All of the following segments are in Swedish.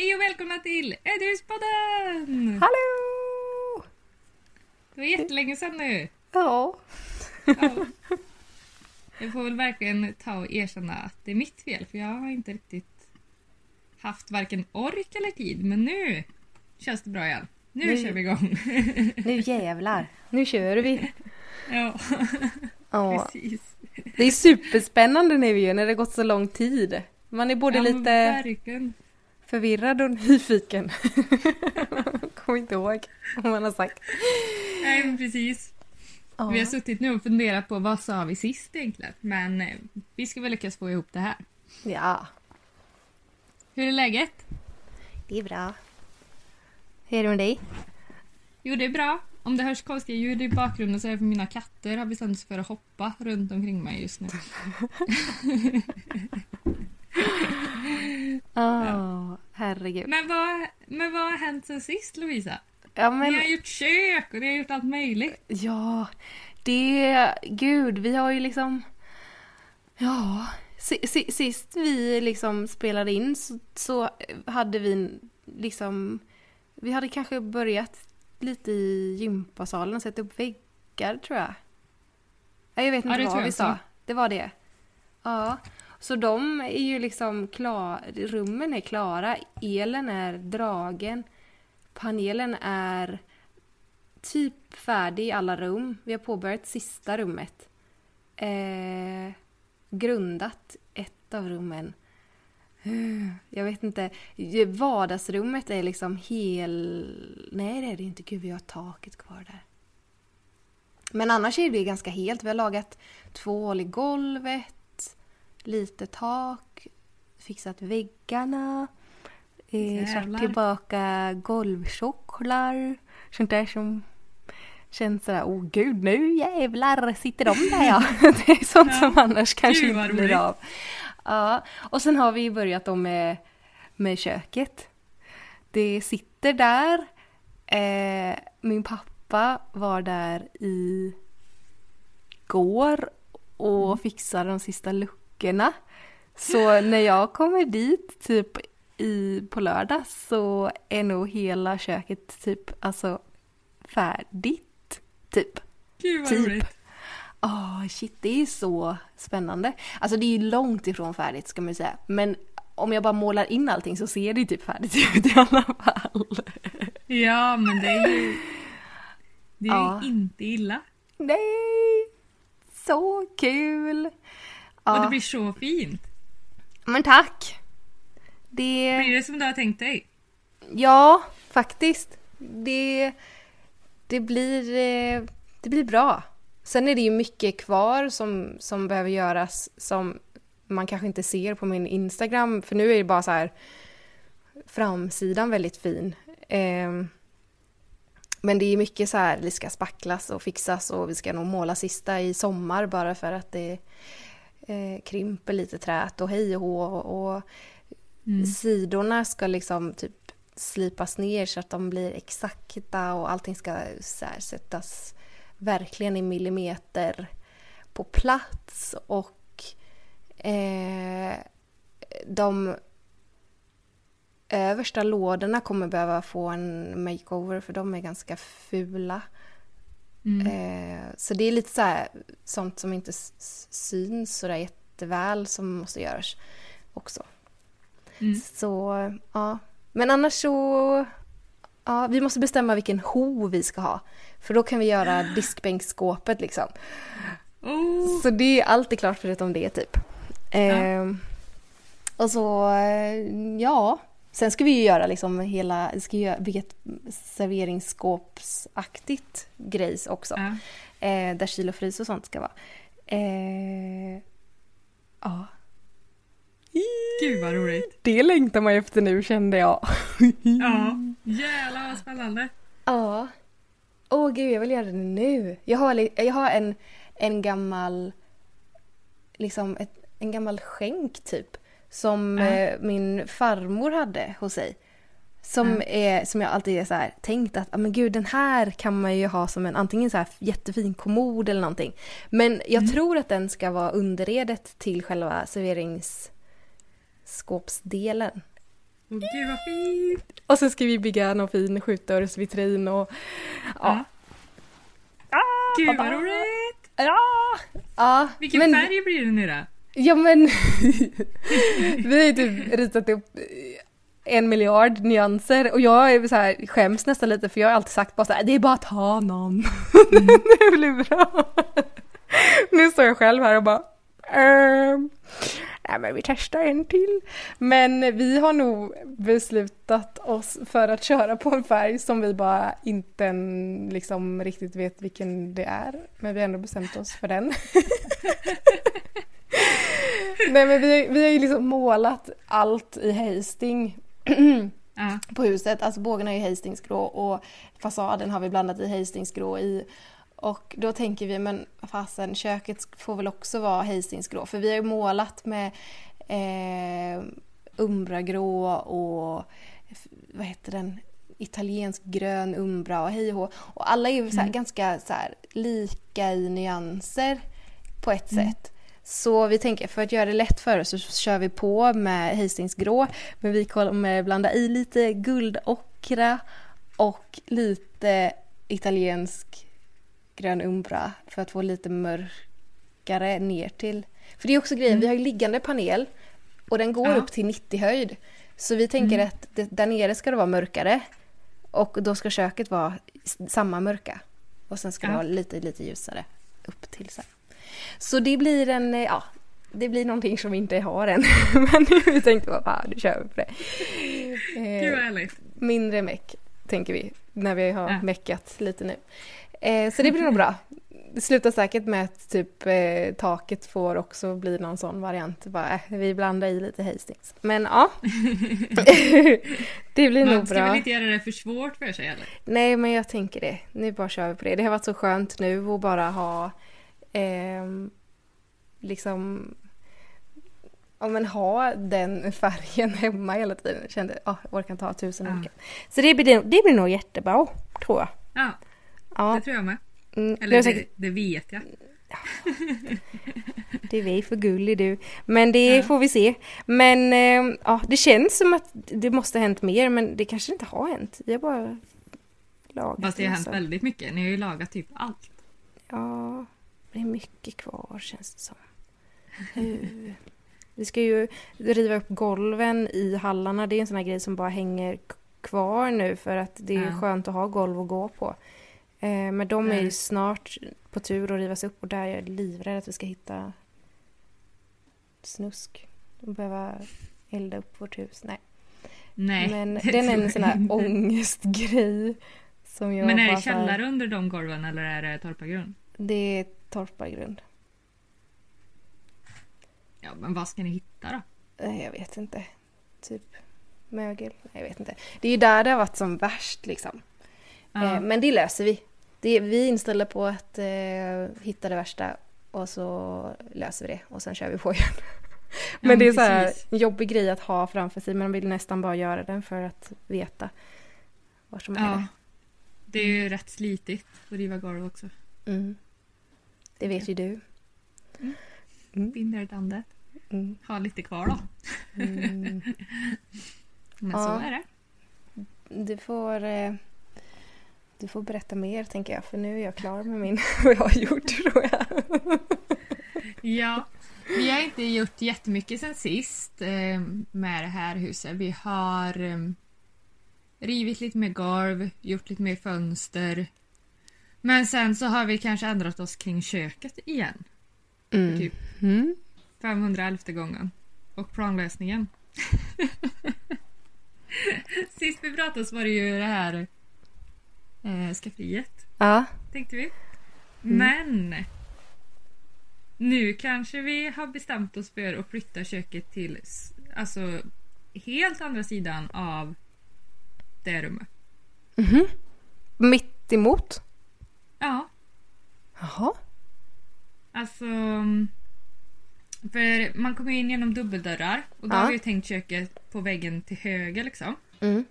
Hej och välkomna till Ödhuspodden! Hallå! Det var jättelänge sedan nu. Ja. Ja. Jag får väl verkligen ta och erkänna att det är mitt fel för jag har inte riktigt haft varken ork eller tid. Men nu känns det bra igen. Nu, Nu- kör vi igång. Nu jävlar. Nu kör vi. ja, Ja. precis. Det är superspännande nu ju när det gått så lång tid. Man är både ja, lite Verkligen. Förvirrad och nyfiken. Kommer inte ihåg vad man har sagt. Nej, men precis. Ja. Vi har suttit nu och funderat på vad sa vi sist egentligen. Men eh, vi ska väl lyckas få ihop det här. ja, Hur är läget? det är bra. Hur är det med dig? Jo, det är bra. Om det hörs konstiga ljud i bakgrunden så är det för mina katter har bestämt sig för att hoppa runt omkring mig just nu. Åh, herregud. Men vad, men vad har hänt sen sist Lovisa? Ja, Ni men har gjort kök och ni har gjort allt möjligt. Ja, det... Gud, vi har ju liksom... Ja, si- si- sist vi liksom spelade in så, så hade vi liksom... Vi hade kanske börjat lite i gympasalen och sätta upp väggar tror jag. Nej, Jag vet Ja, inte tror vad vi sa. Det var det. Ja. Så de är ju liksom klara, rummen är klara, elen är dragen, panelen är typ färdig i alla rum. Vi har påbörjat sista rummet. Eh, grundat ett av rummen. Eh, jag vet inte. Vardagsrummet är liksom hel... Nej, det är det inte. Gud, vi har taket kvar där. Men annars är det ganska helt. Vi har lagat två hål i golvet, lite tak, fixat väggarna, eh, Jävlar. tillbaka golvtjocklar. Sånt där som känns sådär, åh gud nu jävlar sitter de där ja. Det är sånt Ja. som annars kanske Gud, inte blir av. Ja, och sen har vi börjat då med, med köket. Det sitter där. Eh, min pappa var där i går och Mm. fixade de sista luckorna. Så när jag kommer dit typ i, på lördag så är nog hela köket typ alltså färdigt. Typ. Gud vad Typ. roligt. Åh shit, det är så spännande. Alltså det är ju långt ifrån färdigt ska man ju säga. Men om jag bara målar in allting så ser det ju typ färdigt ut i alla fall. Ja, men det är ju... Det är Ja. inte illa. Nej! Så kul! Och Ja, det blir så fint. men tack! Det... Blir det som du har tänkt dig? Ja, faktiskt. Det, det, blir, eh, det blir bra. Sen är det ju mycket kvar som, som behöver göras som man kanske inte ser på min Instagram. För nu är det bara så här framsidan väldigt fin. Ehm, men det är mycket så här, det ska spacklas och fixas och vi ska nog måla sista i sommar bara för att det eh, krymper lite trät och hej och hå. Och, Mm. sidorna ska liksom typ slipas ner så att de blir exakta och allting ska så här sättas verkligen i millimeter på plats och eh, de översta lådorna kommer behöva få en makeover för de är ganska fula. Mm. Eh, så det är lite så här, sånt som inte syns så där jätteväl som måste göras också. Mm. Så ja, men annars så... Ja, vi måste bestämma vilken ho vi ska ha. För då kan vi göra diskbänkskåpet liksom. Oh. Så det är alltid klart förutom det typ. Ehm, och så, eh, ja. Sen ska vi ju göra liksom hela, vi ska bygga ett serveringsskåpsaktigt grejs också. Ja. Eh, där kyl och frys och sånt ska vara. Eh, ja. Gud vad roligt. Det längtar man efter nu kände jag. Ja. Jävlar vad spännande. Ja. Åh gud, jag vill göra det nu. Jag har, jag har en, en gammal, liksom ett, en gammal skänk typ. Som eh, min farmor hade hos sig. Som, Ja. är, som jag alltid är så här, tänkt att ah, men gud, den här kan man ju ha som en antingen så här jättefin kommod eller någonting. Men jag tror att den ska vara underredet till själva serveringsskåpsdelen. Åh gud vad fint! Och så ska vi bygga någon fin skjutdörrsvitrin och... Ja. Gud vad roligt! Ja! ja Vilken men, färg blir det nu då? Ja men... vi har ju typ ritat upp en miljard nyanser och jag är så här, skäms nästan lite för jag har alltid sagt bara så här, det är bara att ha någon. Mm. det blir bra. nu står jag själv här och bara ehm, Nej men vi testar en till. Men vi har nog beslutat oss för att köra på en färg som vi bara inte liksom riktigt vet vilken det är. Men vi har ändå bestämt oss för den. Nej men vi, vi har ju liksom målat allt i Hasting Ja. på huset. Alltså bågarna är ju Hastingsgrå och fasaden har vi blandat i Hastingsgrå i. Och då tänker vi, men fasen, köket får väl också vara Hastingsgrå. För vi har ju målat med eh, umbragrå och vad heter den? Italiensk grön umbra och hej och Och alla är ju Mm. ganska så här, lika i nyanser på ett Mm. sätt. Så vi tänker, för att göra det lätt för oss så kör vi på med Hastingsgrå. Men vi kommer blanda i lite guldockra och lite italiensk grön umbra för att få lite mörkare ner till. För det är också grejen, vi har ju liggande panel och den går Ja. upp till 90 höjd. Så vi tänker Mm. att det, där nere ska det vara mörkare och då ska köket vara samma mörka. Och sen ska det Ja. vara lite, lite ljusare upp till sen. Så det blir en, eh, ja, det blir någonting som vi inte har än. Men vi tänkte bara, fan, nu kör vi på det. Gud vad Eh, härligt. mindre meck, tänker vi, när vi har Ja. meckat lite nu. Eh, så det blir nog bra. Det slutar säkert med att typ eh, taket får också bli någon sån variant. Bara, eh, vi blandar i lite Hastings. Men ja. det blir nog Man ska bra. väl inte göra det för svårt för sig eller? Nej, men jag tänker det. Nu bara kör vi på det. Det har varit så skönt nu att bara ha ehm, liksom Ja men ha den färgen hemma hela tiden. Jag kände, ja, jag orkar inte ha tusen Ja. olika. Så det blir, det blir nog jättebra, tror jag. Ja, Ja, det tror jag med. mm, Eller det, säkert, det vet jag. det är vi för gullig du. Men det Ja. får vi se. Men ehm, ja, det känns som att det måste ha hänt mer, men det kanske inte har hänt. Vi har bara lagat Fast det har hänt massa. väldigt mycket. Ni har ju lagat typ allt. Ja, det är mycket kvar känns det som. Uh. Vi ska ju riva upp golven i hallarna. Det är en sån här grej som bara hänger kvar nu för att det är Ja. skönt att ha golv att gå på. Eh, men de är ju snart på tur att rivas upp och där är jag livrädd att vi ska hitta snusk. De behöver elda upp vårt hus. Nej. Nej. men det den är en sån här ångestgrej. Som jag Men är det källare under de golven eller är det torpargrund? Det är torpargrund. Ja, men vad ska ni hitta då? Nej, jag vet inte. Typ mögel? Nej, jag vet inte. Det är ju där det har varit som värst liksom. Ja. Eh, men det löser vi. Det, vi är inställda på att eh, hitta det värsta och så löser vi det och sen kör vi på igen. men Ja, det är så här en jobbig grej att ha framför sig men man vill nästan bara göra den för att veta vad som är ja. det. Det är ju rätt slitigt att riva golv också. Mm. Det vet ju du. Mm. Binder dandet. Mm. Ha lite kvar då. Mm. Men Ja. så är det. Du får, eh, du får berätta mer tänker jag för nu är jag klar med min vad jag har gjort tror jag. Ja, vi har inte gjort jättemycket sen sist eh, med det här huset. Vi har eh, rivit lite mer golv, gjort lite mer fönster. Men sen så har vi kanske ändrat oss kring köket igen. Mm. Typ Mm. 511 gången. Och planlösningen. Sist vi pratade så var det ju det här eh, skafferiet, Ja. tänkte vi. Men nu kanske vi har bestämt oss för att flytta köket till alltså helt andra sidan av det rummet. Mhm. Mitt emot? Ja, Jaha. alltså för man kommer in genom dubbeldörrar och då Ja. har vi ju tänkt köket på väggen till höger liksom. Mm.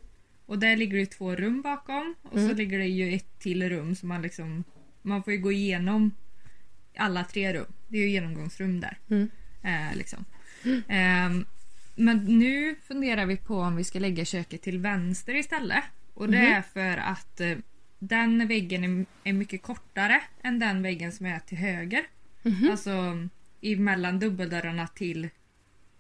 Och där ligger det två rum bakom och så Mm. ligger det ju ett till rum som man liksom man får ju gå igenom alla tre rum. Det är ju genomgångsrum där. Mm. Eh, liksom. Ehm, men nu funderar vi på om vi ska lägga köket till vänster istället. Och det Mhm. är för att eh, den väggen är, mycket kortare än den väggen som är till höger. Mhm. Alltså emellan dubbeldörrarna till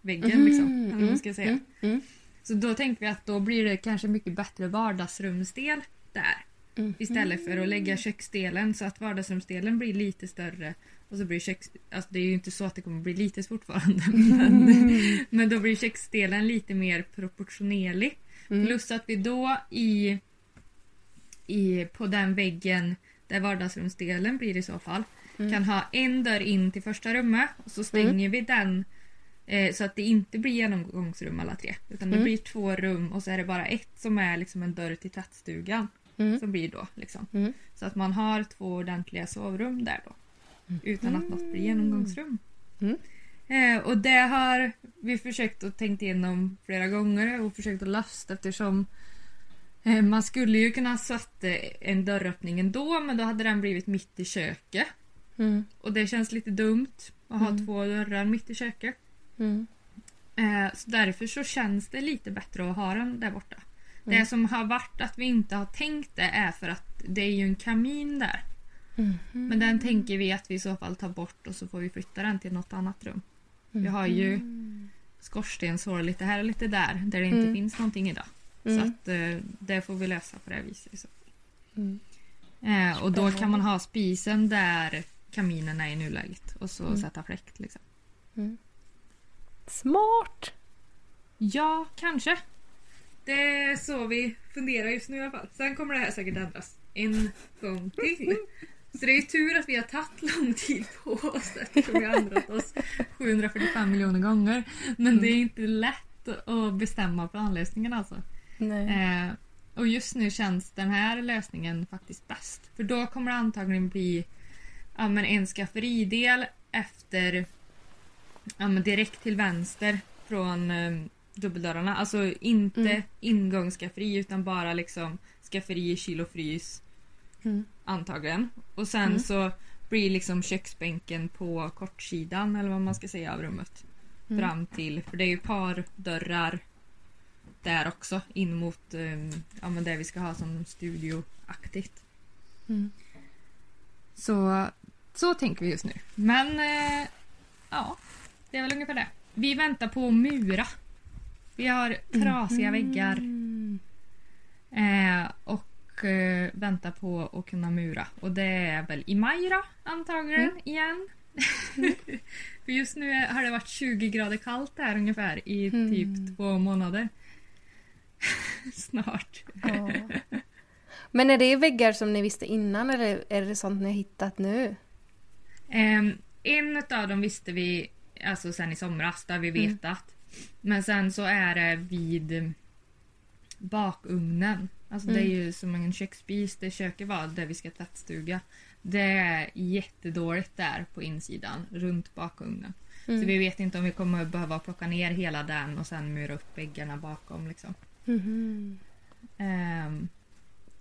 väggen Mhm, liksom. Eller vad mm, man ska säga. mm, mm. Så då tänkte vi att då blir det kanske mycket bättre vardagsrumsdel där. Mm. Istället för att lägga köksdelen så att vardagsrumsdelen blir lite större. Och så blir köks... Alltså det är ju inte så att det kommer bli litet fortfarande. Men, men då blir köksdelen lite mer proportionerlig. Mm. Plus att vi då i, i på den väggen där vardagsrumsdelen blir i så fall Mm. kan ha en dörr in till första rummet och så stänger vi den eh, så att det inte blir genomgångsrum alla tre. Utan det Mm. blir två rum och så är det bara ett som är liksom en dörr till tvättstugan. Mm. Som blir då liksom. Mm. Så att man har två ordentliga sovrum där då. Utan att något blir genomgångsrum. Mm. Eh, och det har vi försökt att tänkt igenom flera gånger och försökt att lösa eftersom man skulle ju kunna sätta en dörröppning ändå men då hade den blivit mitt i köket. Mm. Och det känns lite dumt att ha Mm. två dörrar mitt i köket. Mm. Eh, så därför så känns det lite bättre att ha den där borta. Mm. Det som har varit att vi inte har tänkt det är för att det är ju en kamin där. Mm. Men den tänker vi att vi i så fall tar bort och så får vi flytta den till något annat rum. Vi har ju Mm. skorstenshål lite här och lite där där det inte Mm. finns någonting idag. Så Mm. att eh, det får vi lösa på det här viset. Så. Mm. Eh, och då kan man ha spisen där kaminen är i nuläget och så Mm. sätta fläkt. Liksom. Smart! Ja, kanske. Det är så vi funderar just nu i alla fall. Sen kommer det här säkert ändras en gång till. Så det är ju tur att vi har tagit lång tid på oss eftersom vi har ändrat oss 745 miljoner gånger. Men det är inte lätt att bestämma planlösningen alltså. Eh, och just nu känns den här lösningen faktiskt bäst. För då kommer det antagligen bli ja, men en skafferidel efter ja, men direkt till vänster från eh, dubbeldörrarna. Alltså inte Mm. ingångsskafferi utan bara liksom skafferi, kyl och frys Mm. antagligen. Och sen Mm. så blir liksom köksbänken på kortsidan eller vad man ska säga av rummet. Mm. Fram till, för det är ju par dörrar där också in mot um, ja, men det vi ska ha som studioaktigt. Mm. Så, så tänker vi just nu. Men eh, ja, det är väl ungefär det. Vi väntar på att mura. Vi har trasiga väggar Mm. eh, och eh, väntar på att kunna mura. Och det är väl i maj då, antagligen igen. För just nu har det varit 20 grader kallt här ungefär i Mm. typ två månader. Snart. Ja. Men är det väggar som ni visste innan eller är det sånt ni har hittat nu? Ehm, en av dem visste vi alltså sen i somras, där vi Mm. vetat. Men sen så är det vid bakugnen. Alltså det är Mm. ju som en köksspis där köket var, där vi ska tvättstuga. Det är jättedåligt där på insidan, runt bakugnen. Mm. Så vi vet inte om vi kommer behöva plocka ner hela den och sen mura upp väggarna bakom. Liksom. Mhm. Ehm,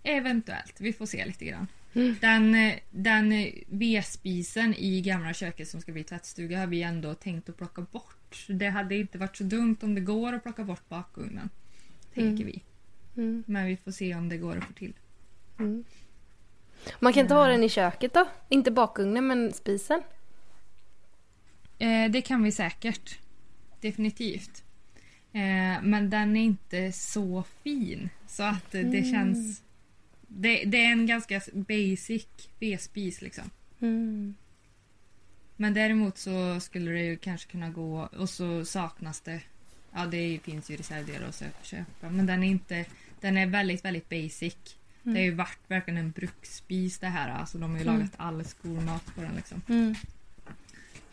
eventuellt, vi får se lite grann. Mm. Den, den vedspisen i gamla köket som ska bli tvättstuga har vi ändå tänkt att plocka bort. Det hade inte varit så dumt om det går att plocka bort bakugnen. Tänker Mm. vi. Mm. Men vi får se om det går att få till. Mm. Man kan inte ha den i köket då? Inte bakugnen men spisen? Eh, det kan vi säkert. Definitivt. Eh, men den är inte så fin. Så att det Mm. känns... Det, det är en ganska basic vedspis liksom. Mm. Men däremot så skulle det ju kanske kunna gå och så saknas det. Ja, det finns ju reservdelar att köpa. Men den är inte... Den är väldigt, väldigt basic. Det har ju varit verkligen en bruksspis det här. Alltså de har ju Mm. lagat all skolmat på den liksom.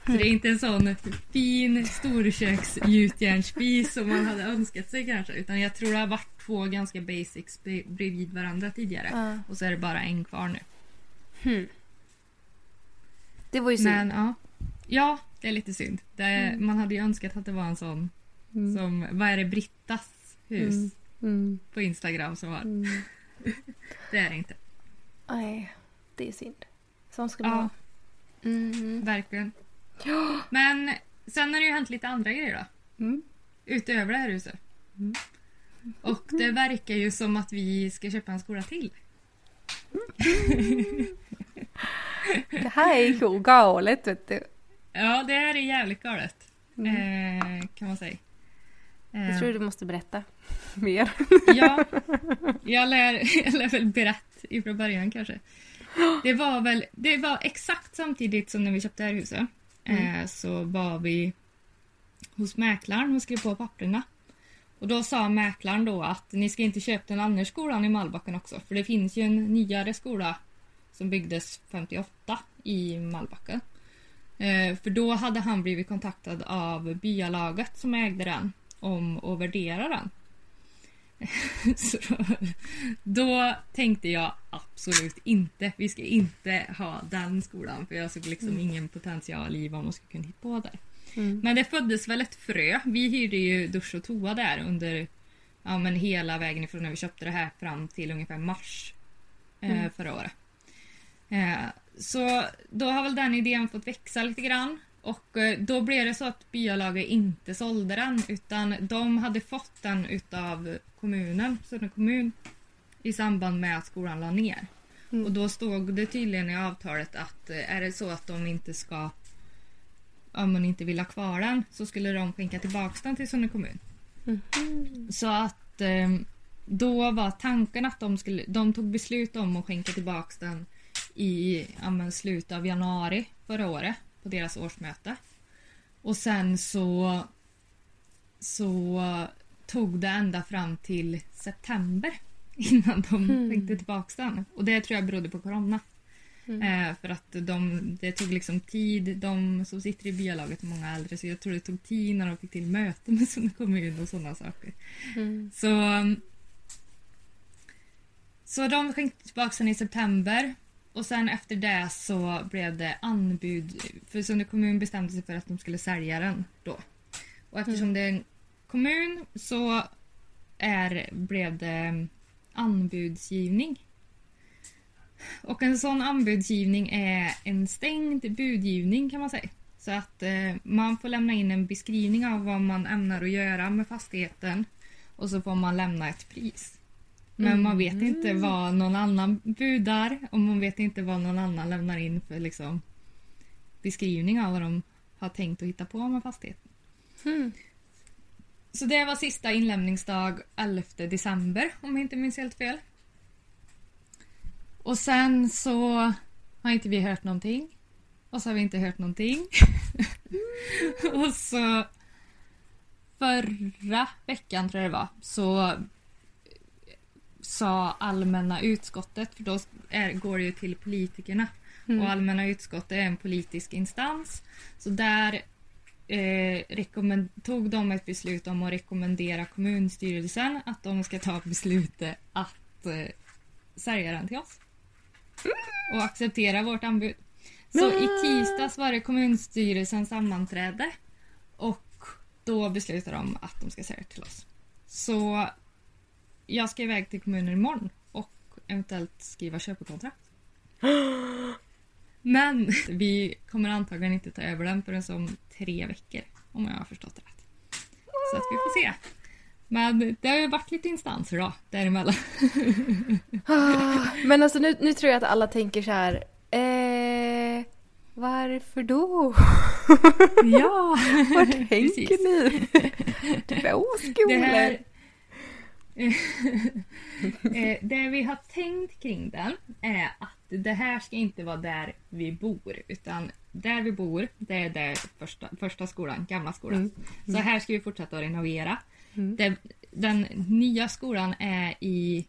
Så det är inte en sån fin storköksgjutjärnsspis som man hade önskat sig kanske. Utan jag tror det har varit två ganska basics bre- bredvid varandra tidigare. Ja. Och så är det bara en kvar nu. Hmm. Det var ju synd. Men ja. Ja, det är lite synd. Det, Mm. Man hade ju önskat att det var en sån Mm. som, vad är det, Brittas hus Mm. Mm. på Instagram som var. Mm. Det är det inte. Nej, det är synd. Sånt ska det Ja, vara. Mm. Men sen har det ju hänt lite andra grejer då. Mm. utöver det här huset. Och det verkar ju som att vi ska köpa en skola till. Det här är ju galet vet du. Ja, det här är jävligt galet. Eh, kan man säga. Jag Eh, tror du måste berätta mer. Ja, jag lär, jag lär väl berätta ifrån början kanske. Det var väl det var exakt samtidigt som när vi köpte det här huset. Mm. Eh, så var vi hos mäklaren och skrev på papperna. Och då sa mäklaren då att ni ska inte köpa den andra skolan i Malbacken också. För det finns ju en nyare skola som byggdes 58 i Malbacken. Eh, för då hade han blivit kontaktad av byalaget som ägde den om att värdera den. Så då, då tänkte jag absolut inte. Vi ska inte ha den skolan för jag såg liksom ingen potential i vad man skulle kunna hitta på där. Mm. Men det föddes väl ett frö. Vi hyrde ju dusch och toa där under ja, men hela vägen ifrån när vi köpte det här fram till ungefär mars eh, förra året. Eh, så då har väl den idén fått växa lite grann. Och eh, då blev det så att byalaget inte sålde den utan de hade fått den utav kommunen, Sunne kommun, i samband med att skolan la ner. Mm. Och då stod det tydligen i avtalet att eh, är det så att de inte ska om man inte vill ha kvar den så skulle de skänka tillbaka den till Sunne kommun. Mhm. Så att eh, då var tanken att de skulle, de tog beslut om att skänka tillbaka den i ja, slutet av januari förra året på deras årsmöte. Och sen så så tog det ända fram till september innan de Mm. tillbaka den. Och det tror jag berodde på corona. Mm. Eh, för att de, det tog liksom tid. De som sitter i byalaget är många äldre så jag tror det tog tid när de fick till möte med Sunne kommun och sådana saker. Mm. Så, så de skänkte tillbaka den i september. Och sen efter det så blev det anbud. För Sunne kommun bestämde sig för att de skulle sälja den då. Och eftersom det är en kommun så är, blev det anbudsgivning. Och en sån anbudsgivning är en stängd budgivning kan man säga. Så att eh, man får lämna in en beskrivning av vad man ämnar att göra med fastigheten och så får man lämna ett pris. Men man vet inte vad någon annan budar och man vet inte vad någon annan lämnar in för liksom, beskrivning av vad de har tänkt att hitta på med fastigheten. Mm. Så det var sista inlämningsdag 11 december om jag inte minns helt fel. Och sen så har inte vi hört någonting. Och så har vi inte hört någonting. och så förra veckan tror jag det var så sa allmänna utskottet, för då är, går det ju till politikerna. Mm. Och allmänna utskottet är en politisk instans. Så där eh, tog de ett beslut om att rekommendera kommunstyrelsen att de ska ta beslutet att eh, sälja den till oss. Och acceptera vårt anbud. Så i tisdags var det kommunstyrelsens sammanträde och då beslutade de att de ska sälja till oss. Så jag ska iväg till kommunen imorgon och eventuellt skriva köpekontrakt. Men vi kommer antagligen inte ta över den förrän om tre veckor om jag har förstått rätt. Så att vi får se. Men det har ju varit lite instanser då däremellan. Ah, Men alltså nu, nu tror jag att alla tänker så här. Eh, varför då? Ja! Vad tänker ni? Två skolor? Det. Eh, det vi har tänkt kring den är att det här ska inte vara där vi bor utan där vi bor, det är där första, första skolan, gamla skolan. Mm. Så här ska vi fortsätta att renovera. Mm. Det, den nya skolan är i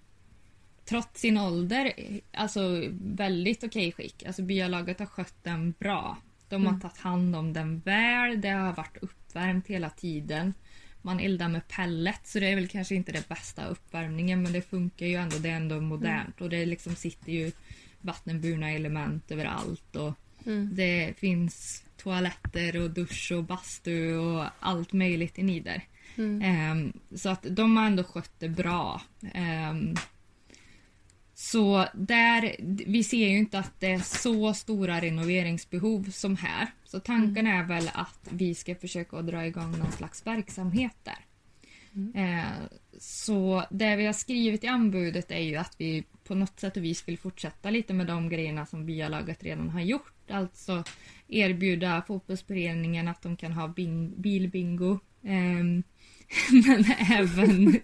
trots sin ålder alltså väldigt okej skick. Alltså byalaget har skött den bra. De har Mm. tagit hand om den väl. Det har varit uppvärmt hela tiden. Man eldar med pellet så det är väl kanske inte det bästa uppvärmningen men det funkar ju ändå. Det är ändå modernt och det liksom sitter ju vattenburna element överallt och Mm. det finns toaletter och dusch och bastu och allt möjligt i Nider. Mm. Ehm, så att de har ändå skött det bra. Ehm, så där, vi ser ju inte att det är så stora renoveringsbehov som här. Så tanken är väl att vi ska försöka dra igång någon slags verksamhet där. Eh, så det vi har skrivit i anbudet är ju att vi på något sätt och vis vill fortsätta lite med de grejerna som byalaget redan har gjort. Alltså erbjuda fotbollsföreningen att de kan ha bing, bilbingo. Ehm, men även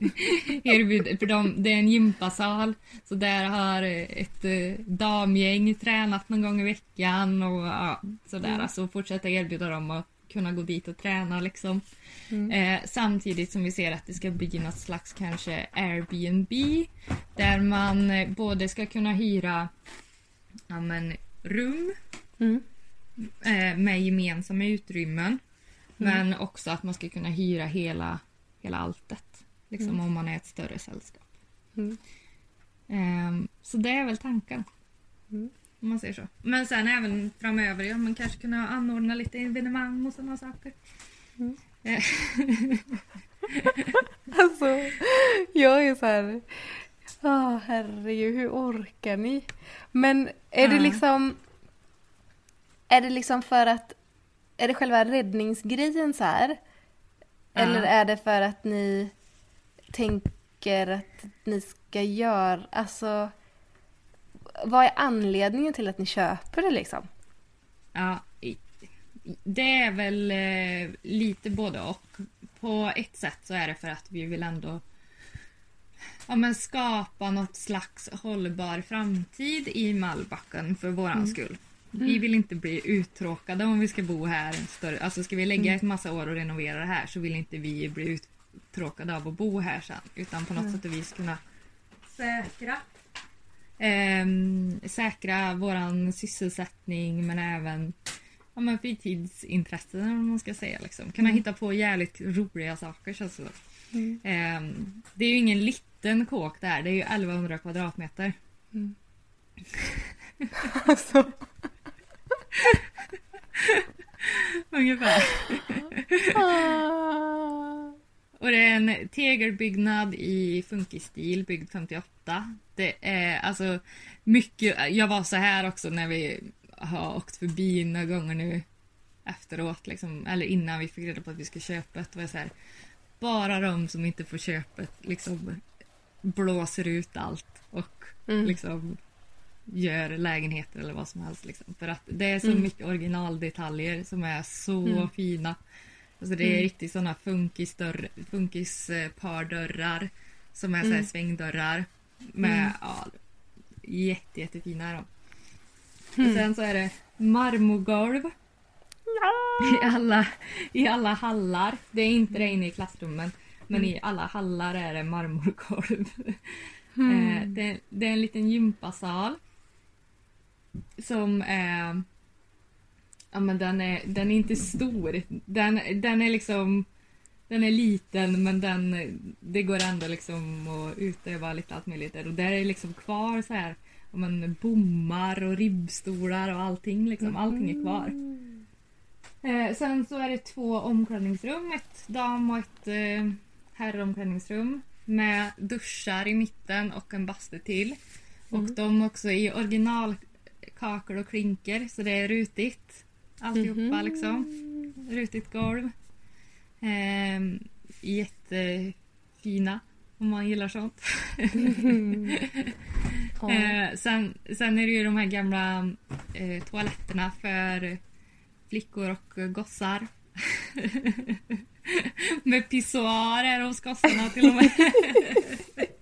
erbjuda, för de, det är en gympasal så där har ett eh, damgäng tränat någon gång i veckan och ja, sådär. Mm. Alltså fortsätta erbjuda dem att kunna gå dit och träna liksom. Mm. Eh, samtidigt som vi ser att det ska bli något slags kanske Airbnb där man eh, både ska kunna hyra ja, men, rum Mm. eh, med gemensamma utrymmen men också att man ska kunna hyra hela, hela alltet liksom, om man är ett större sällskap. Mm. Ehm, så det är väl tanken. Mm. Om man säger så. Men sen även framöver, ja man kanske kunna anordna lite evenemang och sådana saker. Mm. Eh, Alltså, jag är så här... Åh, herregud, hur orkar ni? Men är det liksom... Är det liksom för att... Är det själva räddningsgrejen så här? Eller är det för att ni tänker att ni ska göra... Alltså... Vad är anledningen till att ni köper det liksom? Ja, det är väl eh, lite både och. På ett sätt så är det för att vi vill ändå ja, men skapa något slags hållbar framtid i Malbacken för våran skull. Vi vill inte bli uttråkade om vi ska bo här. Större, alltså ska vi lägga ett massa år och renovera det här så vill inte vi bli uttråkade av att bo här sen. Utan på något sätt och vis kunna säkra Ehm, säkra våran sysselsättning men även ja, men fritidsintressen om man ska säga. Liksom. Kunna hitta på jävligt roliga saker känns det som. Ehm, Det är ju ingen liten kåk det här, det är ju 1100 kvadratmeter. Alltså... Ungefär. Ah. Och det är en tegelbyggnad i funkisstil, byggd 58. Det är alltså mycket, jag var så här också när vi har åkt förbi några gånger nu efteråt, liksom, eller innan vi fick reda på att vi skulle köpa det. var så här, bara de som inte får köpet liksom blåser ut allt och Mm. liksom gör lägenheter eller vad som helst. Liksom. För att det är så Mm. mycket originaldetaljer som är så Mm. fina. Alltså det är Mm. riktigt sådana funkis-pardörrar som är så här Mm. svängdörrar. Med, Mm. ja, jätte, jättefina är de. Mm. Och sen så är det marmorgolv i alla, i alla hallar. Det är inte det inne i klassrummen. Men i alla hallar är det marmorgolv. Eh, det, det är en liten gympasal. Som är... Ja men den är, den är inte stor. Den, den är liksom... Den är liten men den, det går ändå liksom att utöva lite allt möjligt. Och där är liksom kvar så här men, bommar och ribbstolar och allting liksom. Allting är kvar. Eh, sen så är det två omklädningsrum. Ett dam och ett eh, herromklädningsrum. Med duschar i mitten och en bastu till. Och de också i original kakel och klinker så det är rutigt. Alltihopa Mhm. liksom. Rutigt golv. Ehm, jättefina om man gillar sånt. Ja. Eh, sen, sen är det ju de här gamla eh, toaletterna för flickor och gossar. med pissoarer hos gossarna till och med.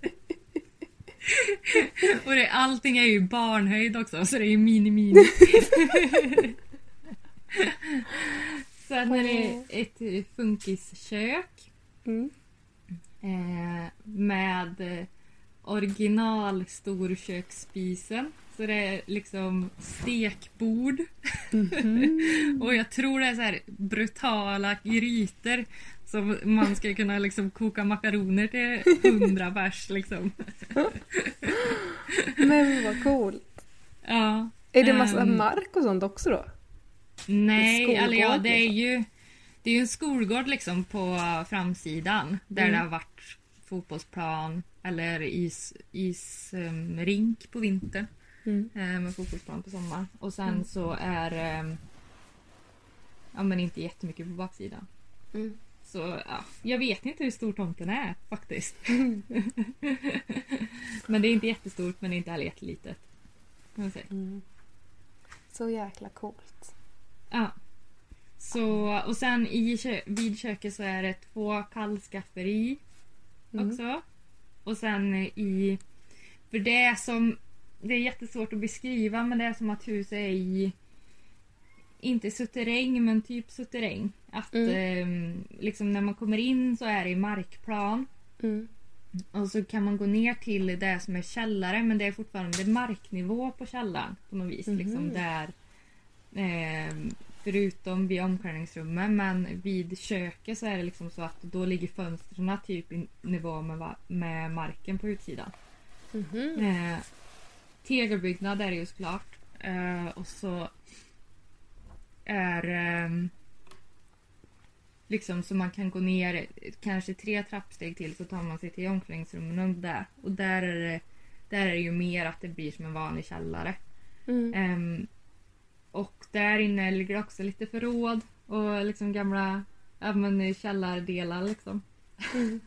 och det, allting är ju barnhöjd också så det är ju mini-mini. sen är det ett funkiskök. Mm. Eh, med original storköksspisen. Så det är liksom stekbord. och jag tror det är så brutala grytor som man ska kunna liksom koka makaroner till hundra bärs liksom. Men vad coolt. Ja. Är det massa Ehm, mark och sånt också då? Nej, eller ja, det är liksom. ju det är ju en skolgård liksom på framsidan där Mm. det har varit fotbollsplan eller is, isrink på vintern Mm. eh, med fotbollsplan på sommaren. Och sen Mm. så är eh, ja men inte jättemycket på baksidan. Mm. Så ja, jag vet inte hur stor tomten är faktiskt. men det är inte jättestort men det är inte heller jättelitet. Mm. Så jäkla coolt. Ja. Så, och sen i kö- vid köket så är det två kallskafferi Mm. också. Och sen i... För det är som... Det är jättesvårt att beskriva men det är som att huset är i... Inte suterräng men typ suterräng. Att Mm. ehm, liksom när man kommer in så är det i markplan. Mm. Och så kan man gå ner till det som är källare men det är fortfarande marknivå på källaren på något vis. Mhm. Liksom där, ehm, förutom vid omklädningsrummet men vid köket så är det liksom så att då ligger fönstren typ i nivå med, med marken på utsidan. Mhm. Eh, tegelbyggnad är det ju såklart. Eh, och så är ehm, liksom så man kan gå ner kanske tre trappsteg till så tar man sig till omklädningsrummen där. Och där är det, där är det ju mer att det blir som en vanlig källare. Mm. Ehm, och där inne ligger också lite förråd och liksom gamla ja, men källardelar liksom.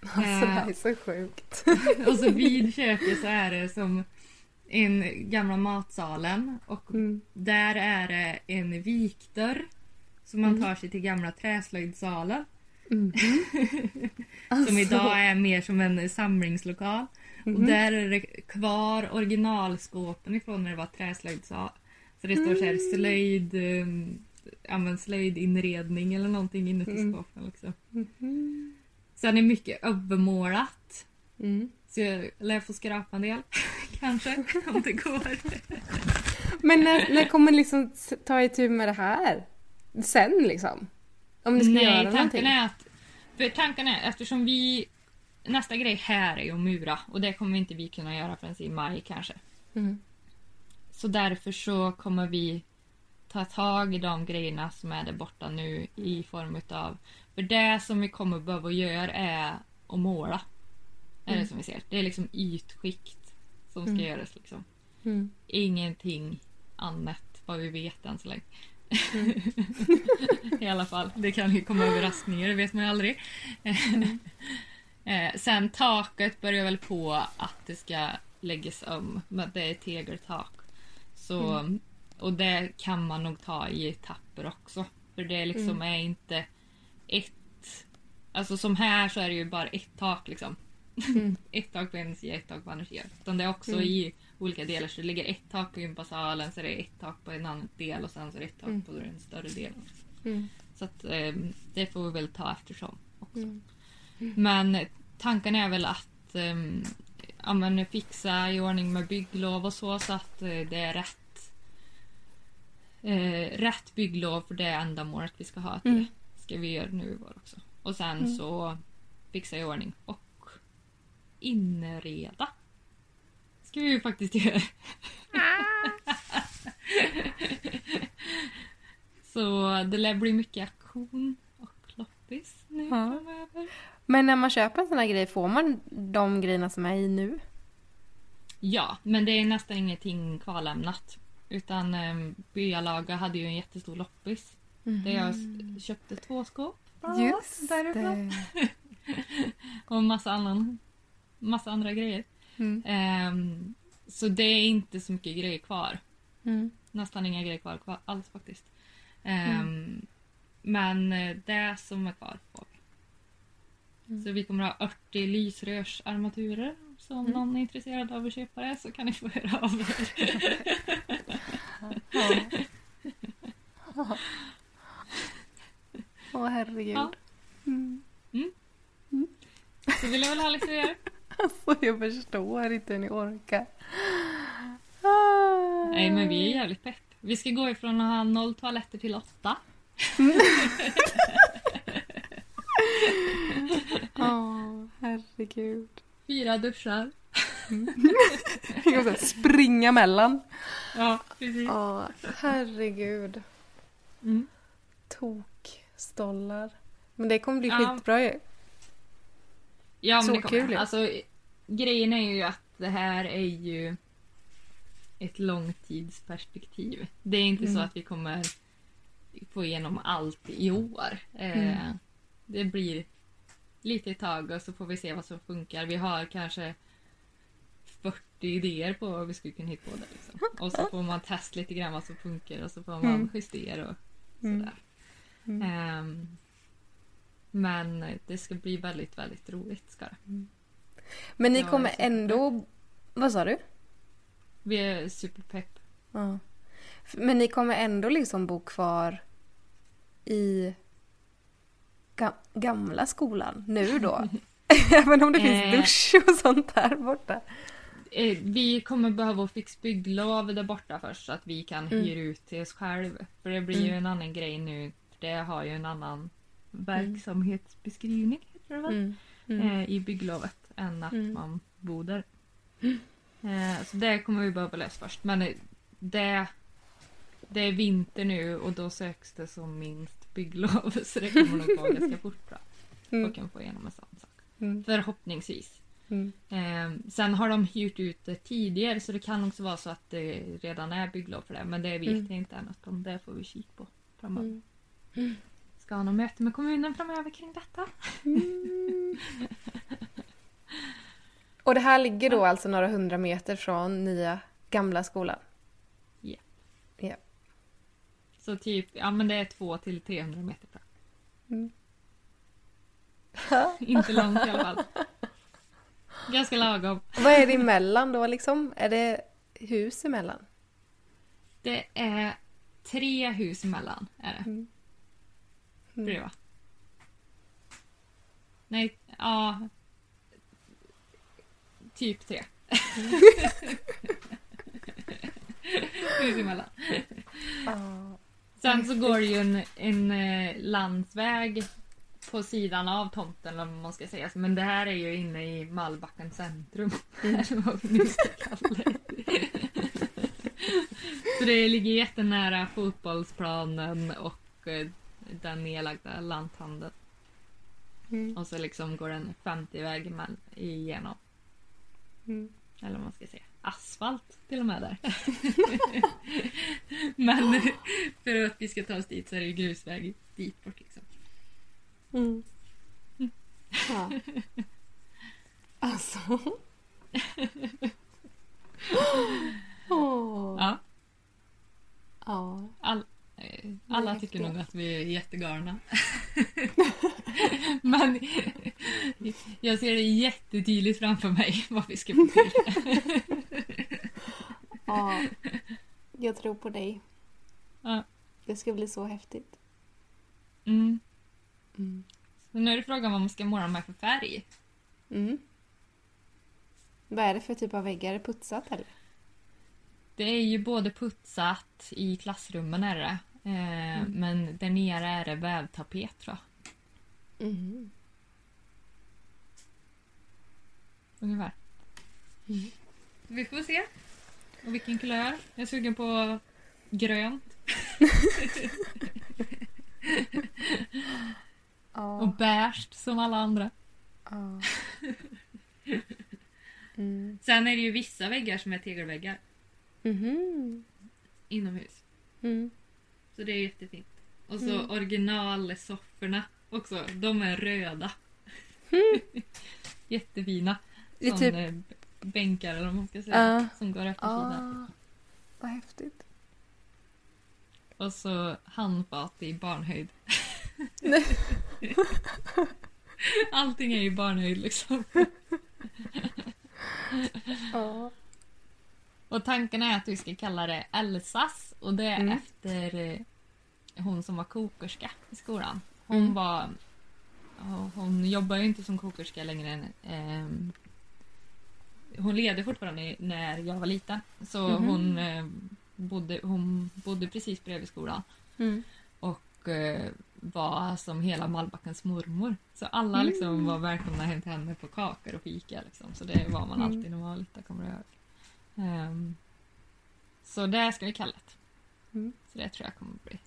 Alltså det här är så sjukt. Och så vid köket så är det som en gamla matsalen och Mm. där är det en vikdörr som man Mm. tar sig till gamla träslöjdsalen. Som Alltså. idag är mer som en samlingslokal. Och Mhm. där är det kvar originalskåpen ifrån när det var träslöjdsal. Så det står så här slöjd, um, ja, slöjdinredning eller någonting inuti Mm. skåpen. Liksom. Mhm. Sen är mycket övermålat. Mm. Så jag lär få skrapa en del. Kanske, om det går. Men när, när kommer ni liksom ta itu med det här? Sen liksom? Om ni ska göra Nej, någonting? tanken är att... För tanken är eftersom vi... Nästa grej här är ju att mura och det kommer inte vi kunna göra förrän i maj kanske. Mm. Så därför så kommer vi ta tag i de grejerna som är där borta nu i form utav... För det som vi kommer behöva göra är att måla. Är det Mm. som vi ser. Det är liksom ytskikt som ska Mm. göras liksom. Mm. Ingenting annat vad vi vet än så länge. Mm. I alla fall. Det kan ju komma överraskningar, det vet man ju aldrig. Mm. Eh, Sen taket börjar väl på att det ska läggas om. Men det är tegeltak. Så, Mm. Och det kan man nog ta i etapper också. För det liksom Mm. är inte ett... Alltså som här så är det ju bara ett tak liksom. Mm. ett tak på en sida, ett tak på andra sidan. Utan det är också Mm. i olika delar. Så det ligger ett tak på gympasalen, så är det ett tak på en annan del och sen så är det ett tak Mm. på den större delen. Mm. Så att eh, det får vi väl ta eftersom. Också. Mm. Men tanken är väl att eh, ja, men fixa i ordning med bygglov och så så att eh, det är rätt eh, rätt bygglov för det ändamålet vi ska ha till Mm. det. Ska vi göra nu i vår också. Och sen Mm. så fixa i ordning och inreda. Ska vi ju faktiskt göra. så det lär bli mycket aktion och loppis nu Ja. framöver. Men när man köper en sån här grej, får man de grejerna som är i nu? Ja, men det är nästan ingenting kvarlämnat. Utan eh, byalaga hade ju en jättestor loppis. Där jag s- köpte två skåp. Just därifrån. det. Och massa, annan, massa andra grejer. Mm. Ehm, så det är inte så mycket grejer kvar. Mm. Nästan inga grejer kvar, kvar alls faktiskt. Ehm, Men eh, det som är kvar får vi. Mm. Så vi kommer ha 80 lysrörsarmaturer. Så om Mm. någon är intresserad av att köpa det så kan ni få höra av er. Åh herregud. Ja. Mm. Så vill jag väl ha lite mer. Alltså jag förstår inte hur ni orkar. Ah. Nej men vi är jävligt pepp. Vi ska gå ifrån att ha noll toaletter till åtta. Åh, herregud. Fyra duschar. Jag måste springa mellan. Ja, precis. Åh, herregud. Mm. Tokstollar. Men det kommer bli Ja. skitbra ju. Ja, men Så det kommer. kul. Alltså, grejen är ju att det här är ju ett långtidsperspektiv. Det är inte så Mm. att vi kommer få igenom allt i år. Eh, Det blir lite i tag och så får vi se vad som funkar. Vi har kanske 40 idéer på vad vi skulle kunna hitta på det. Liksom. Och så får man testa lite grann vad som funkar och så får man Mm. justera och Mm. sådär. Mm. Ehm, men det ska bli väldigt, väldigt roligt ska det. Men ni Ja, kommer jag ser. ändå... Vad sa du? Vi är superpepp. Ja. Men ni kommer ändå liksom bo kvar i ga- gamla skolan nu då? Även om det finns Eh. dusch och sånt där borta. Eh, Vi kommer behöva fixa bygglov där borta först så att vi kan Mm. hyra ut till oss själva. För det blir ju en annan grej nu. Det har ju en annan verksamhetsbeskrivning heter det väl? Mm. Mm. Eh, i bygglovet än att Mm. man bor där. Eh, så det kommer vi behöva lösa först. Men eh, det, det är vinter nu och då söks det som minst bygglov så det kommer nog gå ganska fort bra. Mm. Och kan få igenom en sån sak. Mm. Förhoppningsvis. Mm. Eh, sen har de hyrt ut det tidigare så det kan också vara så att det redan är bygglov för det. Men det vet Mm. jag inte än. Det får vi kika på framöver. Ska ha något möte med kommunen framöver kring detta. Mm. Och det här ligger då alltså några hundra meter från nya gamla skolan? Så typ, ja men det är 2 till 300 meter fram. Mm. Inte långt i alla fall. Ganska lagom. Vad är det emellan då liksom? Är det hus emellan? Det är tre hus emellan. Är det. Mm. Blir det va? Nej, ja. Typ tre. hus emellan. Sen så går det ju en, en eh, landsväg på sidan av tomten eller man ska säga. Men det här är ju inne i Mallbacken centrum. Eller vad vi nu ska kalla det. så det ligger jättenära fotbollsplanen och eh, den nedlagda lanthandeln. Mm. Och så liksom går en 50-väg emellan- igenom. Mm. Eller vad man ska säga. Asfalt till och med där. Men för att vi ska ta oss dit så är det ju grusväg dit bort liksom. Mm. Ja. Alltså. Åh. Ja, Ja. all, alla Det är tycker nog att vi är jättegalna. Men jag ser det jättetydligt framför mig vad vi ska få till. ja. Jag tror på dig. Ja. Det ska bli så häftigt. Mm. Mm. Så nu är det frågan vad man ska måla med för färg. Mm. Vad är det för typ av väggar? Är det putsat eller? Det är ju både putsat i klassrummen är det. Eh, Mm. Men där nere är det vävtapet tror jag. Mm. Ungefär. Mm. Vi får se. Och vilken kulör. Jag är sugen på grönt. Och beige som alla andra. Mm. Sen är det ju vissa väggar som är tegelväggar Mhm. inomhus. Mm. Så det är jättefint. Och så Mm. originalsofforna också. De är röda. Jättefina. Det är typ- eh, bänkar eller vad man ska säga. Ja. Som går efter sidan. Ah, vad häftigt. Och så handfat i barnhöjd. Allting är i barnhöjd liksom. Ja. Och tanken är att vi ska kalla det Elsas och det är Mm. efter eh, hon som var kokerska i skolan. Hon Mm. var... Hon jobbar ju inte som kokerska längre än... ehm, hon levde fortfarande när jag var liten. Så Mhm. hon, eh, bodde, hon bodde precis bredvid skolan. Mm. Och eh, var som hela Malbackens mormor. Så alla liksom Mm. var välkomna hem till henne på kakor och fika. Liksom. Så det var man Mm. alltid när man var liten, kommer jag ihåg. Ehm, så det ska vi kalla det. Mm. Så det tror jag kommer bli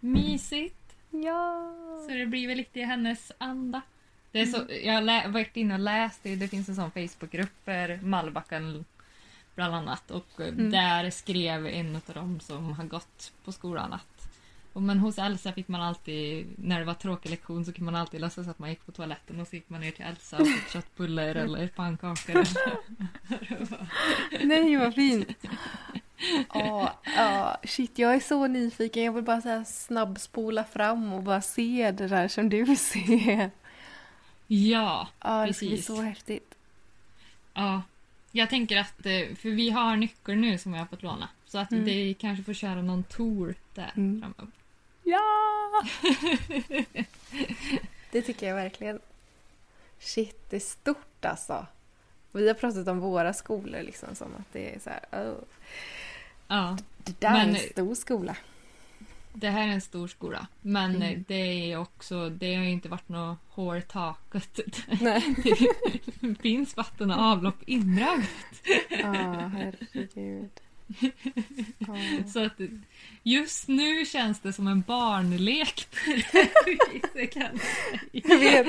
mysigt. Ja. Så det blir väl lite i hennes anda. Det är så, jag har varit inne och läst, det, det finns en sån Facebookgrupp Malbacken bland annat. Och eh, Mm. där skrev en av dem som har gått på skolan att Och men hos Elsa fick man alltid, när det var tråkig lektion så kunde man alltid låtsas att man gick på toaletten och så gick man ner till Elsa och fick köttbullar eller pannkakor. Eller... Nej, vad fint! Ja, ja, shit, jag är så nyfiken. Jag vill bara så snabbspola fram och bara se det där som du ser. Ja, Ja, det ska bli Precis. så häftigt. ja. Jag tänker att, eh, för vi har nyckeln nu som jag har fått låna. Så att Mm. det kanske får köra någon tour där Mm. framöver. Ja! det tycker jag verkligen. Shit, det är stort alltså. Vi har pratat om våra skolor liksom som att det är så här, oh, Ja, det där Men- är en stor skola. det här är en stor skola. Men Mm. det är också, det har ju inte varit något hår i taket. Nej. Det finns vatten och avlopp inragt. Ja, herregud. Så att just nu känns det som en barnlek. Jag vet.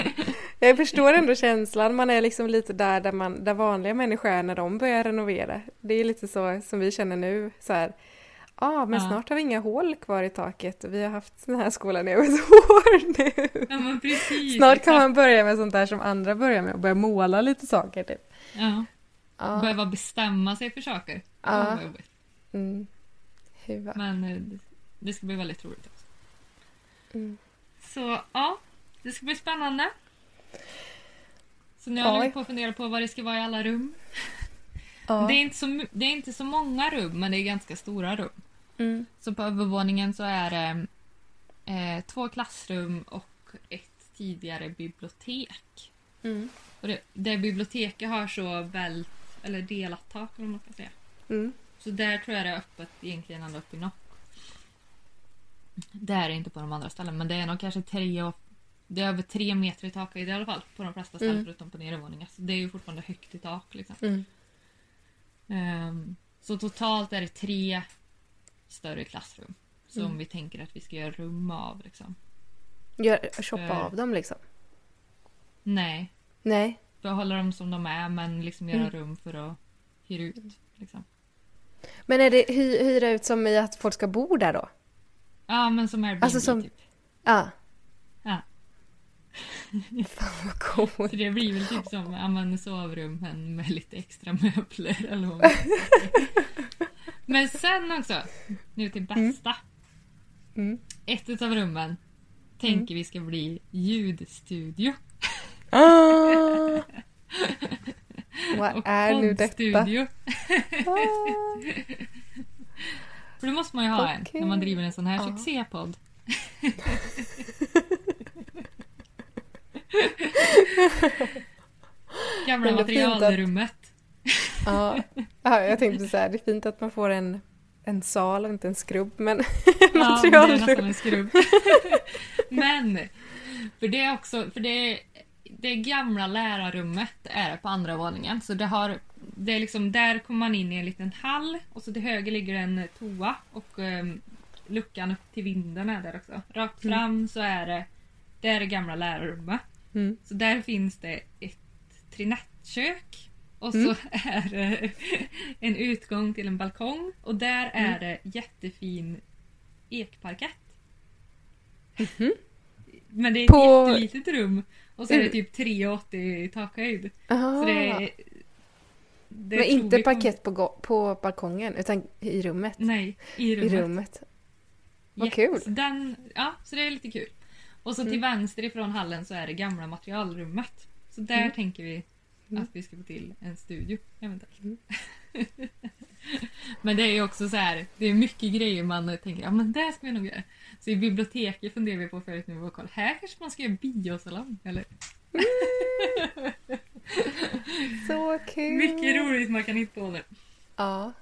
Jag förstår ändå känslan. Man är liksom lite där, där, man, där vanliga människor är när de börjar renovera. Det är lite så som vi känner nu. Så här, ah, men Ja. snart har vi inga hål kvar i taket. Vi har haft den här skolan i över ett år nu. Ja precis. Snart kan exakt. man börja med sånt där som andra börjar med och börja måla lite saker. Typ. Ja, Ja. behöva bestämma sig för saker. Ja. Mm. Men eh, det- ska bli väldigt roligt också. Mm. Så ja, det ska bli spännande. Så nu håller vi på att fundera på vad det ska vara i alla rum. Ja. Det, är inte så, det är inte så många rum, men det är ganska stora rum. Mm. Så på övervåningen så är det eh, två klassrum och ett tidigare bibliotek. Mm. Och det, det biblioteket har så väl, eller delat tak vad man ska säga. Mm. Så där tror jag det är öppet egentligen ända upp i nock. Det är det inte på de andra ställen men det är nog kanske tre och det är över tre meter i takhöjd i alla fall på de flesta ställen Mm. förutom på nedervåningen. Så det är ju fortfarande högt i tak liksom. Mm. Ehm, så totalt är det tre större klassrum som Mm. vi tänker att vi ska göra rum av. Liksom. Gör, shoppa Eh. av dem liksom. Nej, Nej. Behålla dem som de är men liksom göra Mm. rum för att hyra ut. Liksom. Men är det hy, hyra ut som i att folk ska bo där då? Ja men som Airbnb Alltså som- typ. Ja. Ja. Fan vad coolt. Så det blir väl typ som ja, men sovrum men med lite extra möbler eller vad. Men sen också, nu till bästa. Mm. Ett av rummen tänker vi ska bli ljudstudio. Ah! Vad och är nu detta? Ah. För det måste man ju ha en Okej. när man driver en sån här Ja. succépodd. Gamla är fint att- materialrummet. Ja. ja, jag tänkte så här, det är fint att man får en, en sal och inte en skrubb, men Ja, men det är materialrum. nästan en skrubb. men, för det är också, för det, det gamla lärarrummet är det på andra våningen. Så det har, det är liksom, där kommer man in i en liten hall och så till höger ligger en toa och um, luckan upp till vinden är där också. Rakt Mm. fram så är det, det är det gamla lärarrummet. Mm. Så där finns det ett trinettkök och Mm. så är det en utgång till en balkong och där Mm. är det jättefin ekparkett. Mhm. Men det är ett På- jättelitet rum och så är det Mm. typ 3,80 i takhöjd. Så det är, det Men inte kom- parkett på, på balkongen, utan i rummet. Nej, i I rummet. rummet. Vad Jätte- kul. Den, ja, så det är lite kul. Och så till Mm. vänster ifrån hallen så är det gamla materialrummet. Så där Mm. tänker vi Mm. att vi ska få till en studio eventuellt. Mm. men det är ju också så här, det är mycket grejer man tänker, ja men det ska vi nog göra. Så i biblioteket funderar vi på förut nu, koll, här kanske man ska göra biosalong eller? Så kul! Mycket roligt man kan hitta på nu. Ja.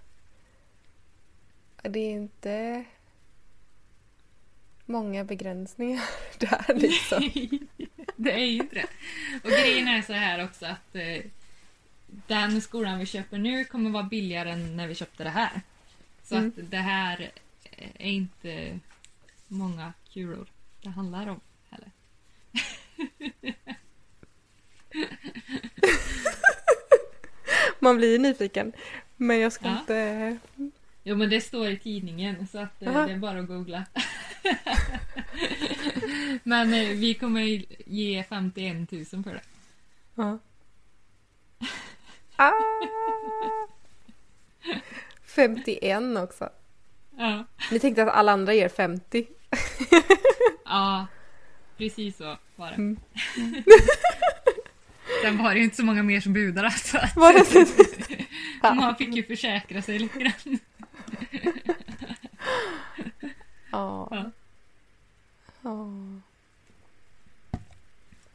Det är inte många begränsningar där liksom. det är ju inte det. Och grejen är så här också att eh, den skolan vi köper nu kommer vara billigare än när vi köpte det här. Så Mm. att det här är inte många kulor det handlar om heller. Man blir ju nyfiken. Men jag ska Ja. inte... Jo men det står i tidningen så att eh, Aha. det är bara att googla. Men eh, vi kommer ge 51 000 för det. Ja. Ah. 51 också. Ja. Ni tänkte att alla andra ger 50. Ja, precis så var det. Mm. Sen var det ju inte så många mer som budade så att Var det man fick ju försäkra sig lite grann. Ja. Ja. Ja.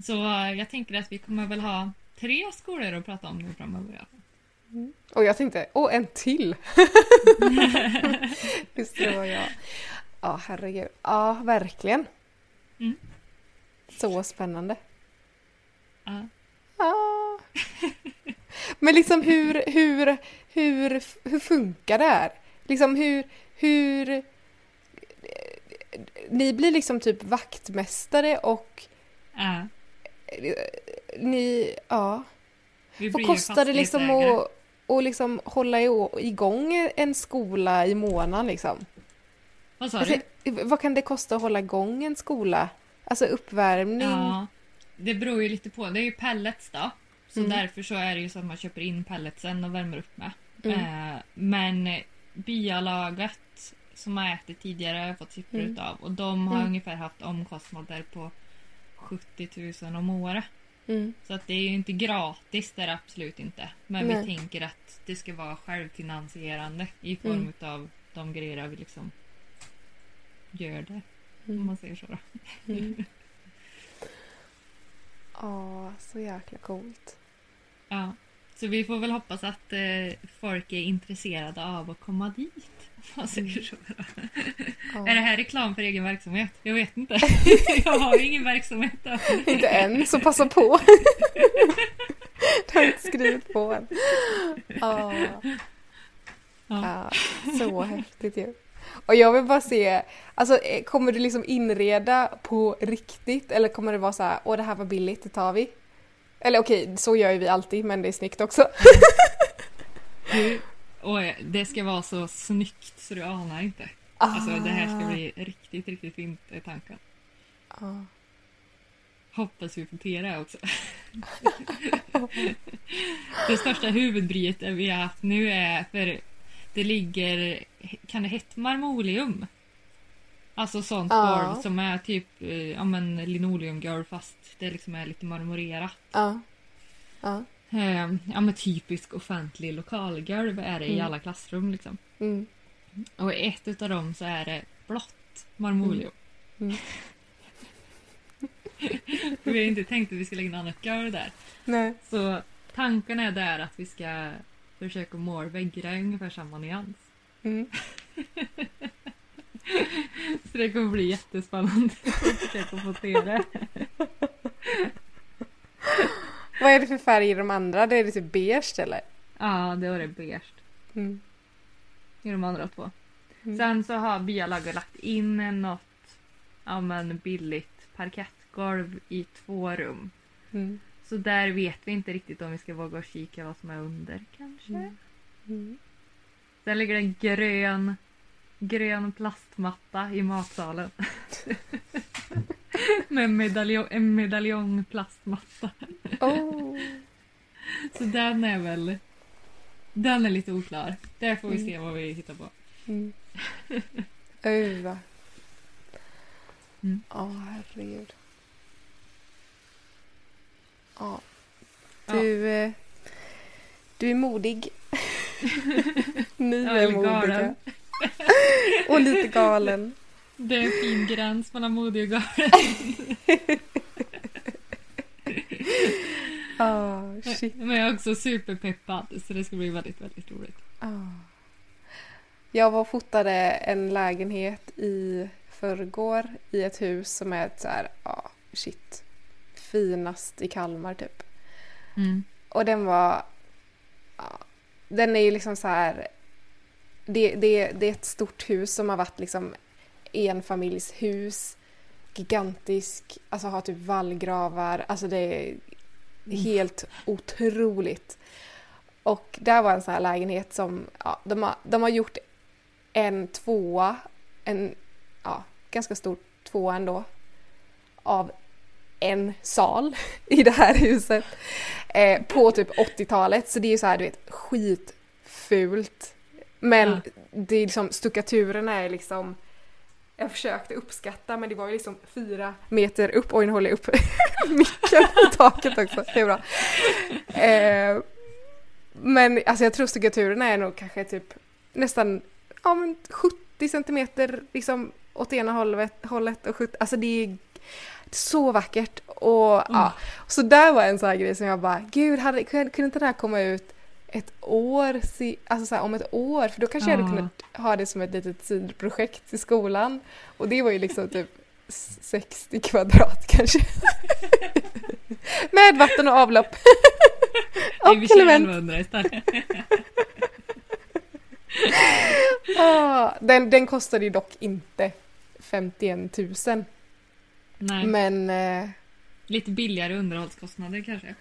Så jag tänker att vi kommer väl ha tre skolor att prata om nu framöver. i alla fall. Och jag tänkte, åh en till! Just det var jag. Ja, herregud. Ja, verkligen. Mm. Så spännande. Ja. Ah. Men liksom hur, hur, hur, hur funkar det här? Liksom hur, hur... Ni blir liksom typ vaktmästare och Ja. Ni, ja. Vad kostar det liksom att, att liksom hålla igång en skola i månaden liksom? Vad sa Alltså, du? vad kan det kosta att hålla igång en skola? Alltså uppvärmning? Ja, det beror ju lite på. Det är ju pellets då. Så Mm. därför så är det ju så att man köper in pelletsen och värmer upp med. Mm. Eh, men byalaget som jag ätit tidigare har jag fått siffror Mm. utav och de har Mm. ungefär haft omkostnader på 70 000 om året. Mm. Så att det är ju inte gratis, det är det absolut inte. Men Nej. vi tänker att det ska vara självfinansierande i form Mm. utav de grejer vi liksom gör det. Om Mm. man säger så då. Mm. Ja, så jäkla coolt. Ja. Så vi får väl hoppas att eh, folk är intresserade av att komma dit. Man säger så. Ja. Är det här reklam för egen verksamhet? Jag vet inte. jag har ju ingen verksamhet då. Inte än, så passa på. du har inte skrivit på än. Ja. Ja. Så häftigt ju. Och jag vill bara se, alltså eh, kommer du liksom inreda på riktigt eller kommer det vara så här, åh det här var billigt, det tar vi? Eller okej, så gör ju vi alltid men det är snyggt också. Du, Oj, det ska vara så snyggt så du anar inte. Alltså det här ska bli riktigt, riktigt fint är tanken. Ja. Hoppas vi får till det också. det största huvudbryet vi har haft nu är för det ligger, kan det heta marmoleum? Alltså sånt Ja. golv som är typ eh, ja, men linoleumgolv fast det liksom är lite marmorerat. Ja. Ja. Eh, ja men typisk offentlig lokalgolv är det i Mm. alla klassrum liksom. Mm. Och i ett utav dem så är det blått marmoleum. Mm. vi har inte tänkt att vi ska lägga något annat golv där. Nej. Så tanken är där att vi ska försöka måla väggarna i ungefär samma nyans. Mm. Så det kommer bli jättespännande att försöka få till det. Vad är det för färg i de andra? Det är det typ beige eller? Ja, det var det beige Mm. i de andra två. Mm. Sen så har byalaget lagt in något ja, men billigt parkettgolv i två rum. Mm. Så där vet vi inte riktigt om vi ska våga kika vad som är under kanske. Mm. Mm. Sen ligger det en grön, grön plastmatta i matsalen. Med en medaljong, en medaljong plastmatta. Oh. Så den är väl... Den är lite oklar. Där får vi Mm. se vad vi hittar på. Mm. Mm. Ja, herregud. Ja. Ja. Du, eh, du är modig. Ni Ja, är modiga. Och lite galen. Det är en fin gräns mellan modig och galen. Ah, shit. Men jag är också superpeppad så det ska bli väldigt, väldigt roligt. Ah. Jag var och fotade en lägenhet i förrgår i ett hus som är ett så här, ja, shit, finast i Kalmar typ. Mm. Och den var... Ja, den är ju liksom så här... Det, det, det är ett stort hus som har varit liksom enfamiljshus. Gigantisk, alltså har typ vallgravar. Alltså det är helt otroligt. Och där var en sån här lägenhet som, ja, de har, de har gjort en tvåa, en ja, ganska stor tvåa ändå. av en sal i det här huset eh, på typ 80-talet. Så det är ju så här, du vet, skitfult. Men Ja. det är liksom, stuckaturerna är liksom jag försökte uppskatta men det var ju liksom fyra meter upp. Oj nu håller jag upp micken i taket också. Det är bra. Eh, men alltså jag tror stuckaturerna är nog kanske typ nästan ja, men 70 centimeter liksom åt ena hållet, hållet och 70, alltså det är så vackert. Och ja, så där var en sån här grej som jag bara, gud hade, kunde kunde inte det här komma ut ett år, alltså så här, om ett år, för då kanske jag hade Ja. kunnat ha det som ett litet sidprojekt i skolan. Och det var ju liksom typ 60 kvadrat kanske. Med vatten och avlopp. Nej, vi och kör element. 1100 istället. Ah, den, den kostade ju dock inte 51 000. Nej, Men eh, lite billigare underhållskostnader kanske.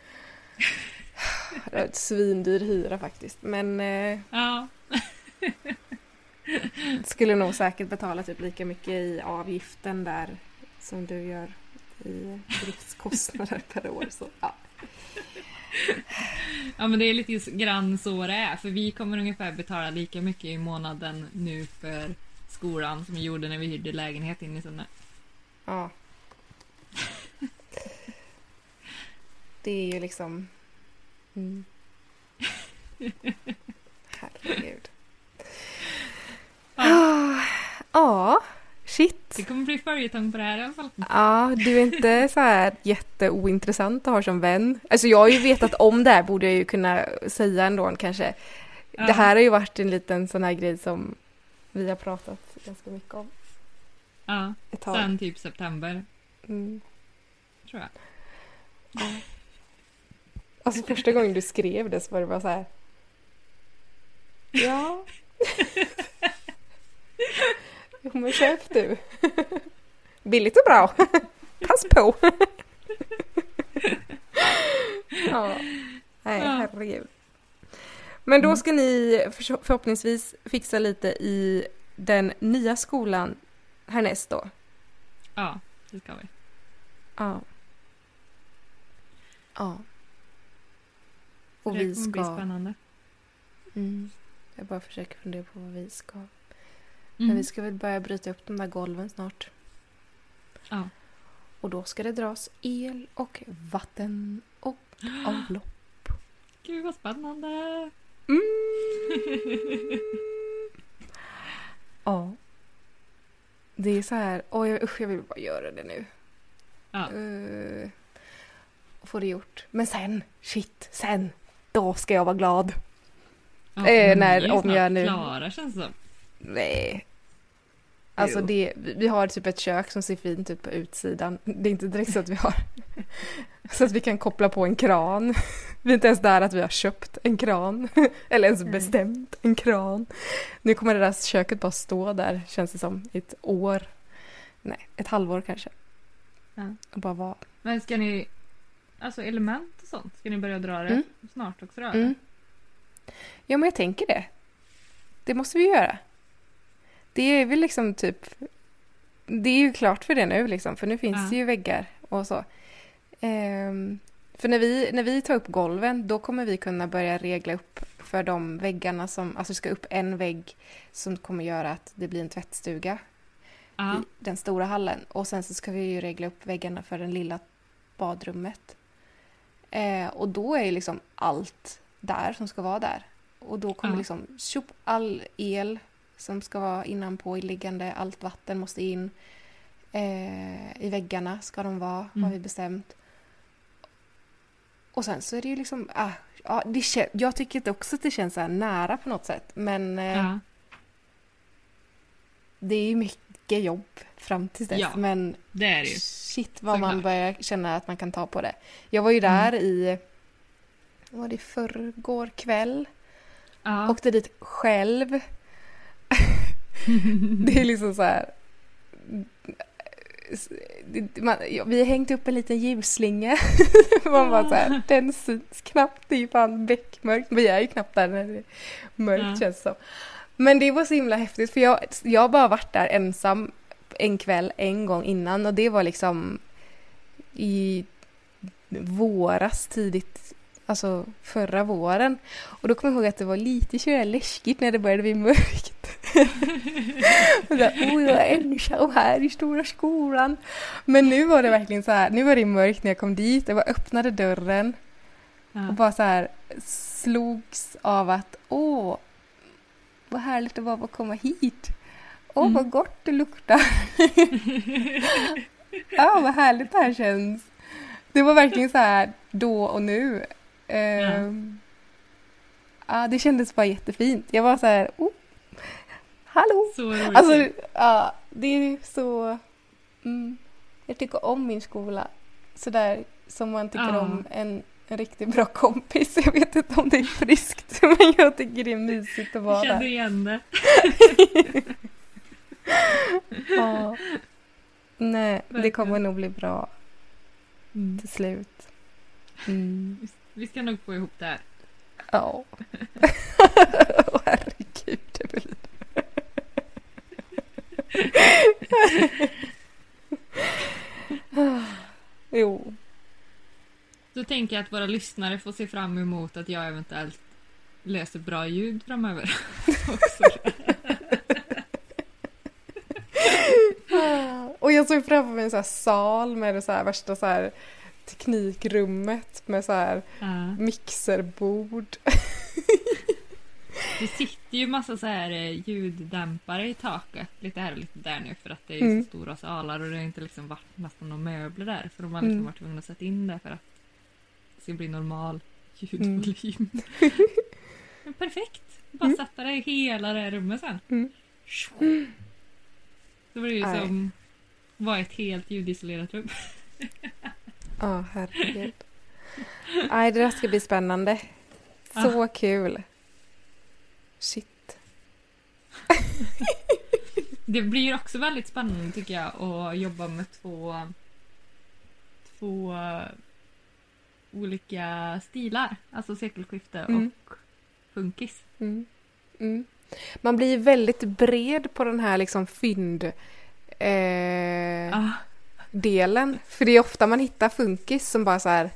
Det var ett svindyr hyra faktiskt. Men eh, Ja, skulle nog säkert betala typ lika mycket i avgiften där som du gör i driftskostnader per år. Så, ja. ja men det är lite grann så det är. För vi kommer ungefär betala lika mycket i månaden nu för skolan som vi gjorde när vi hyrde lägenhet in i Sunne. ja. Det är ju liksom... Mm. Herregud. Ja. Ja, shit. Det kommer bli följetong på det här i alla fall. Ja, du är inte så här jätteointressant att ha som vän. Alltså jag har ju vetat om det här, borde jag ju kunna säga ändå kanske. Ja. Det här har ju varit en liten sån här grej som vi har pratat ganska mycket om Ja, sen typ september Mm. tror jag. Ja. Alltså första gången du skrev det så var det bara så här. Ja. Jo men köp du. Billigt och bra. Pass på. Ja. Nej, herregud. Men då Mm. ska ni för- förhoppningsvis fixa lite i den nya skolan härnäst då. Ja, det ska vi. Ja. Ja. Och det vi kommer bli ska... spännande. Mm. Jag bara försöker fundera på vad vi ska... Mm. Men vi ska väl börja bryta upp de där golven snart. Ja. Och då ska det dras el och vatten och avlopp. Gud vad spännande! Mm. ja. Det är så här, oj usch jag vill bara göra det nu. Ja. Uh, få det gjort. Men sen, shit, sen, då ska jag vara glad. Ja, Eh, men när- om jag nu- klara känns det som. Nej. Alltså det, vi har typ ett kök som ser fint ut på utsidan. Det är inte direkt så att vi har så att vi kan koppla på en kran. Vi är inte ens där att vi har köpt en kran. Eller ens bestämt en kran. Nu kommer det där köket bara stå där känns det som i ett år. Nej, ett halvår kanske. Ja. Och bara vara. Men ska ni... Alltså element och sånt, ska ni börja dra det Mm. snart också då? Mm. Ja men jag tänker det. Det måste vi göra. Det är väl liksom typ... Det är ju klart för det nu liksom, för nu finns Ja. det ju väggar och så. Ehm, för när vi, när vi tar upp golven, då kommer vi kunna börja regla upp för de väggarna som... Alltså det ska upp en vägg som kommer göra att det blir en tvättstuga Ja. i den stora hallen. Och sen så ska vi ju regla upp väggarna för det lilla badrummet. Eh, och då är liksom allt där som ska vara där. Och då kommer Ja. liksom tjopp, all el som ska vara innanpå liggande, allt vatten måste in. Eh, I väggarna ska de vara, har Mm. vi bestämt. Och sen så är det ju liksom, ah, ja, det kän- jag tycker också att det känns så här nära på något sätt. Men eh, Ja. det är ju mycket jobb fram till dess. Ja. Men Det är det ju. Shit vad man Såklart. börjar känna att man kan ta på det. Jag var ju Mm. där i, vad var det förrgår kväll? Ja. Åkte dit själv. det är liksom så här. Man, vi har hängt upp en liten ljusslinga. Man bara så här, den syns knappt. Det är ju fan beckmörkt. Vi är ju knappt där när det är mörkt Ja. känns det som. Men det var så himla häftigt för jag, jag bara varit där ensam en kväll en gång innan och det var liksom i våras tidigt, alltså förra våren. Och då kommer jag ihåg att det var lite sådär läskigt när det började bli mörkt. och så, oh, jag är ensam här i stora skolan. Men nu var det verkligen så här, nu var det mörkt när jag kom dit. Jag bara öppnade dörren och bara så här slogs av att åh, vad härligt det var att komma hit. Åh, Mm. vad gott det luktar. ja, vad härligt det här känns. Det var verkligen så här då och nu. Ehm, ja, det kändes bara jättefint. Jag var så här, oh, hallå. Så roligt. Alltså, ja, det är så... Mm, jag tycker om min skola. Sådär som man tycker Ja. om en, en riktigt bra kompis. Jag vet inte om det är friskt, men jag tycker det är mysigt att vara jag kände där. igen det. Ja. Nej, det kommer nog bli bra Mm. till slut. Mm. Vi ska nog få ihop det här. Ja. Åh, Herregud, Evelina. jo. Då tänker jag att våra lyssnare får se fram emot att jag eventuellt löser bra ljud framöver. Och jag såg framför mig en här sal med det så här värsta så här teknikrummet med så här Ja. mixerbord. Det sitter ju massa så här eh, ljuddämpare i taket lite här och lite där nu för att det är Mm. så stora salar och det har inte liksom varit nästan några möbler där för de har liksom Mm. varit tvungna att sätta in det för att ska bli normal ljudvolym. Men perfekt! Bara Mm. sätta det i hela det här rummet sen. Mm. Då blir det ju Nej. som var ett helt ljudisolerat rum. Ja, herregud. Nej, det där ska bli spännande. Så kul. Shit. Det blir också väldigt spännande tycker jag att jobba med två, två olika stilar. Alltså sekelskifte Mm. och funkis. Mm. Mm. Man blir väldigt bred på den här liksom fynd eh, Ah, delen. För det är ofta man hittar funkis som bara så här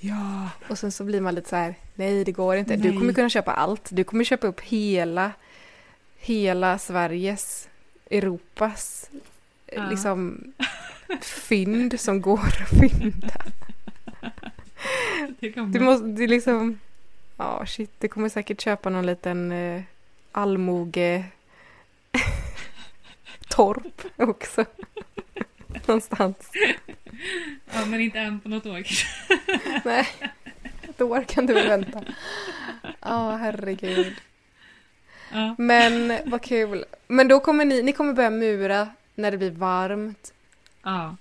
Ja, och sen så blir man lite så här Nej, det går inte. Du Nej. kommer kunna köpa allt. Du kommer köpa upp hela hela Sveriges, Europas Ja. liksom fynd som går att fynda. det kommer. Du måste, det är liksom... Ja, shit. Du kommer säkert köpa någon liten eh, allmoge torp också. Någonstans. Ja, men inte än på något år. Nej, ett år kan du väl vänta. Ja, herregud. Ja. Men vad kul. Men då kommer ni, ni kommer börja mura när det blir varmt. ja,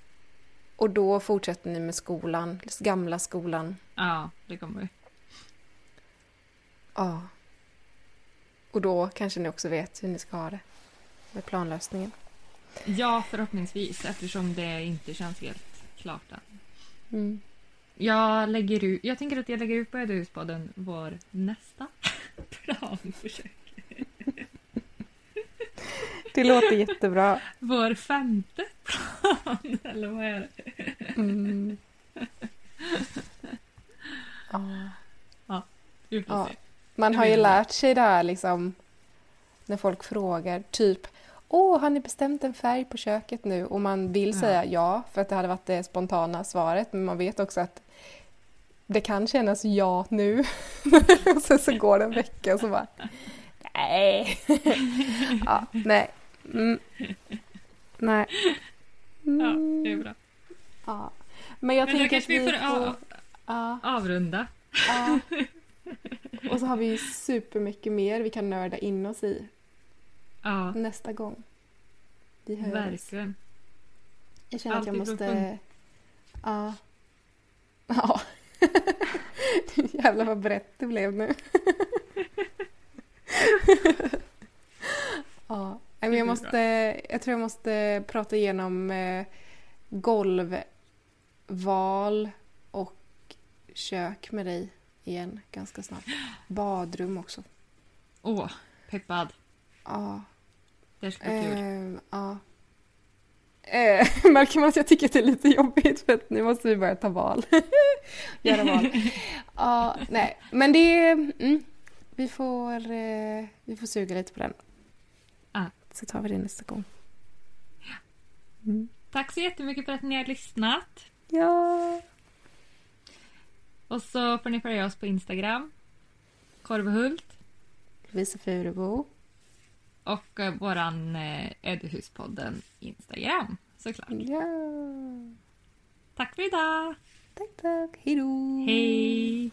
Och då fortsätter ni med skolan, gamla skolan. ja, det kommer vi. Ja. Och då kanske ni också vet hur ni ska ha det. Med planlösningen. Ja, förhoppningsvis eftersom det inte känns helt klart än. Mm. Jag, lägger ut, jag tänker att jag lägger ut på Ödehuspodden vår nästa planförsök. Det låter jättebra. Vår femte plan, eller vad är det? Mm. Ja. Vi får Ja. se. Man har ju lärt sig det här liksom när folk frågar typ Åh, har ni bestämt en färg på köket nu? Och man vill Ja. säga ja, för att det hade varit det spontana svaret. Men man vet också att det kan kännas ja nu. och sen så går det en vecka och så bara Nej. ja, nej. Mm. Nej. Ja, Mm. det är bra. Ja. Men jag Men tänker att vi får får... Ja. avrunda. Ja. Och så har vi ju supermycket mer vi kan nörda in oss i Ja, nästa gång. Vi hörs. verkligen. Jag känner att jag måste... Ja. Ja. Jävlar vad brett det blev nu. ja. Men jag, måste, jag tror jag måste prata igenom eh, golvval och kök med dig igen ganska snabbt. Badrum också. Åh, peppad. Ja. Det ska bli kul. Ehm, ja. Eh, märker man att jag tycker att det är lite jobbigt för att nu måste vi börja ta val. Göra val. Ja, nej, men det... Mm, vi, får, eh, vi får suga lite på den. Så tar vi det nästa gång. Tack så jättemycket för att ni har lyssnat. Ja. Och så får ni följa oss på Instagram. Korvhult. Lovisa Furebo. Och eh, våran eh, Ödehuspodden Instagram såklart. Ja. Tack för idag! Tack, tack. Hej då. Hej!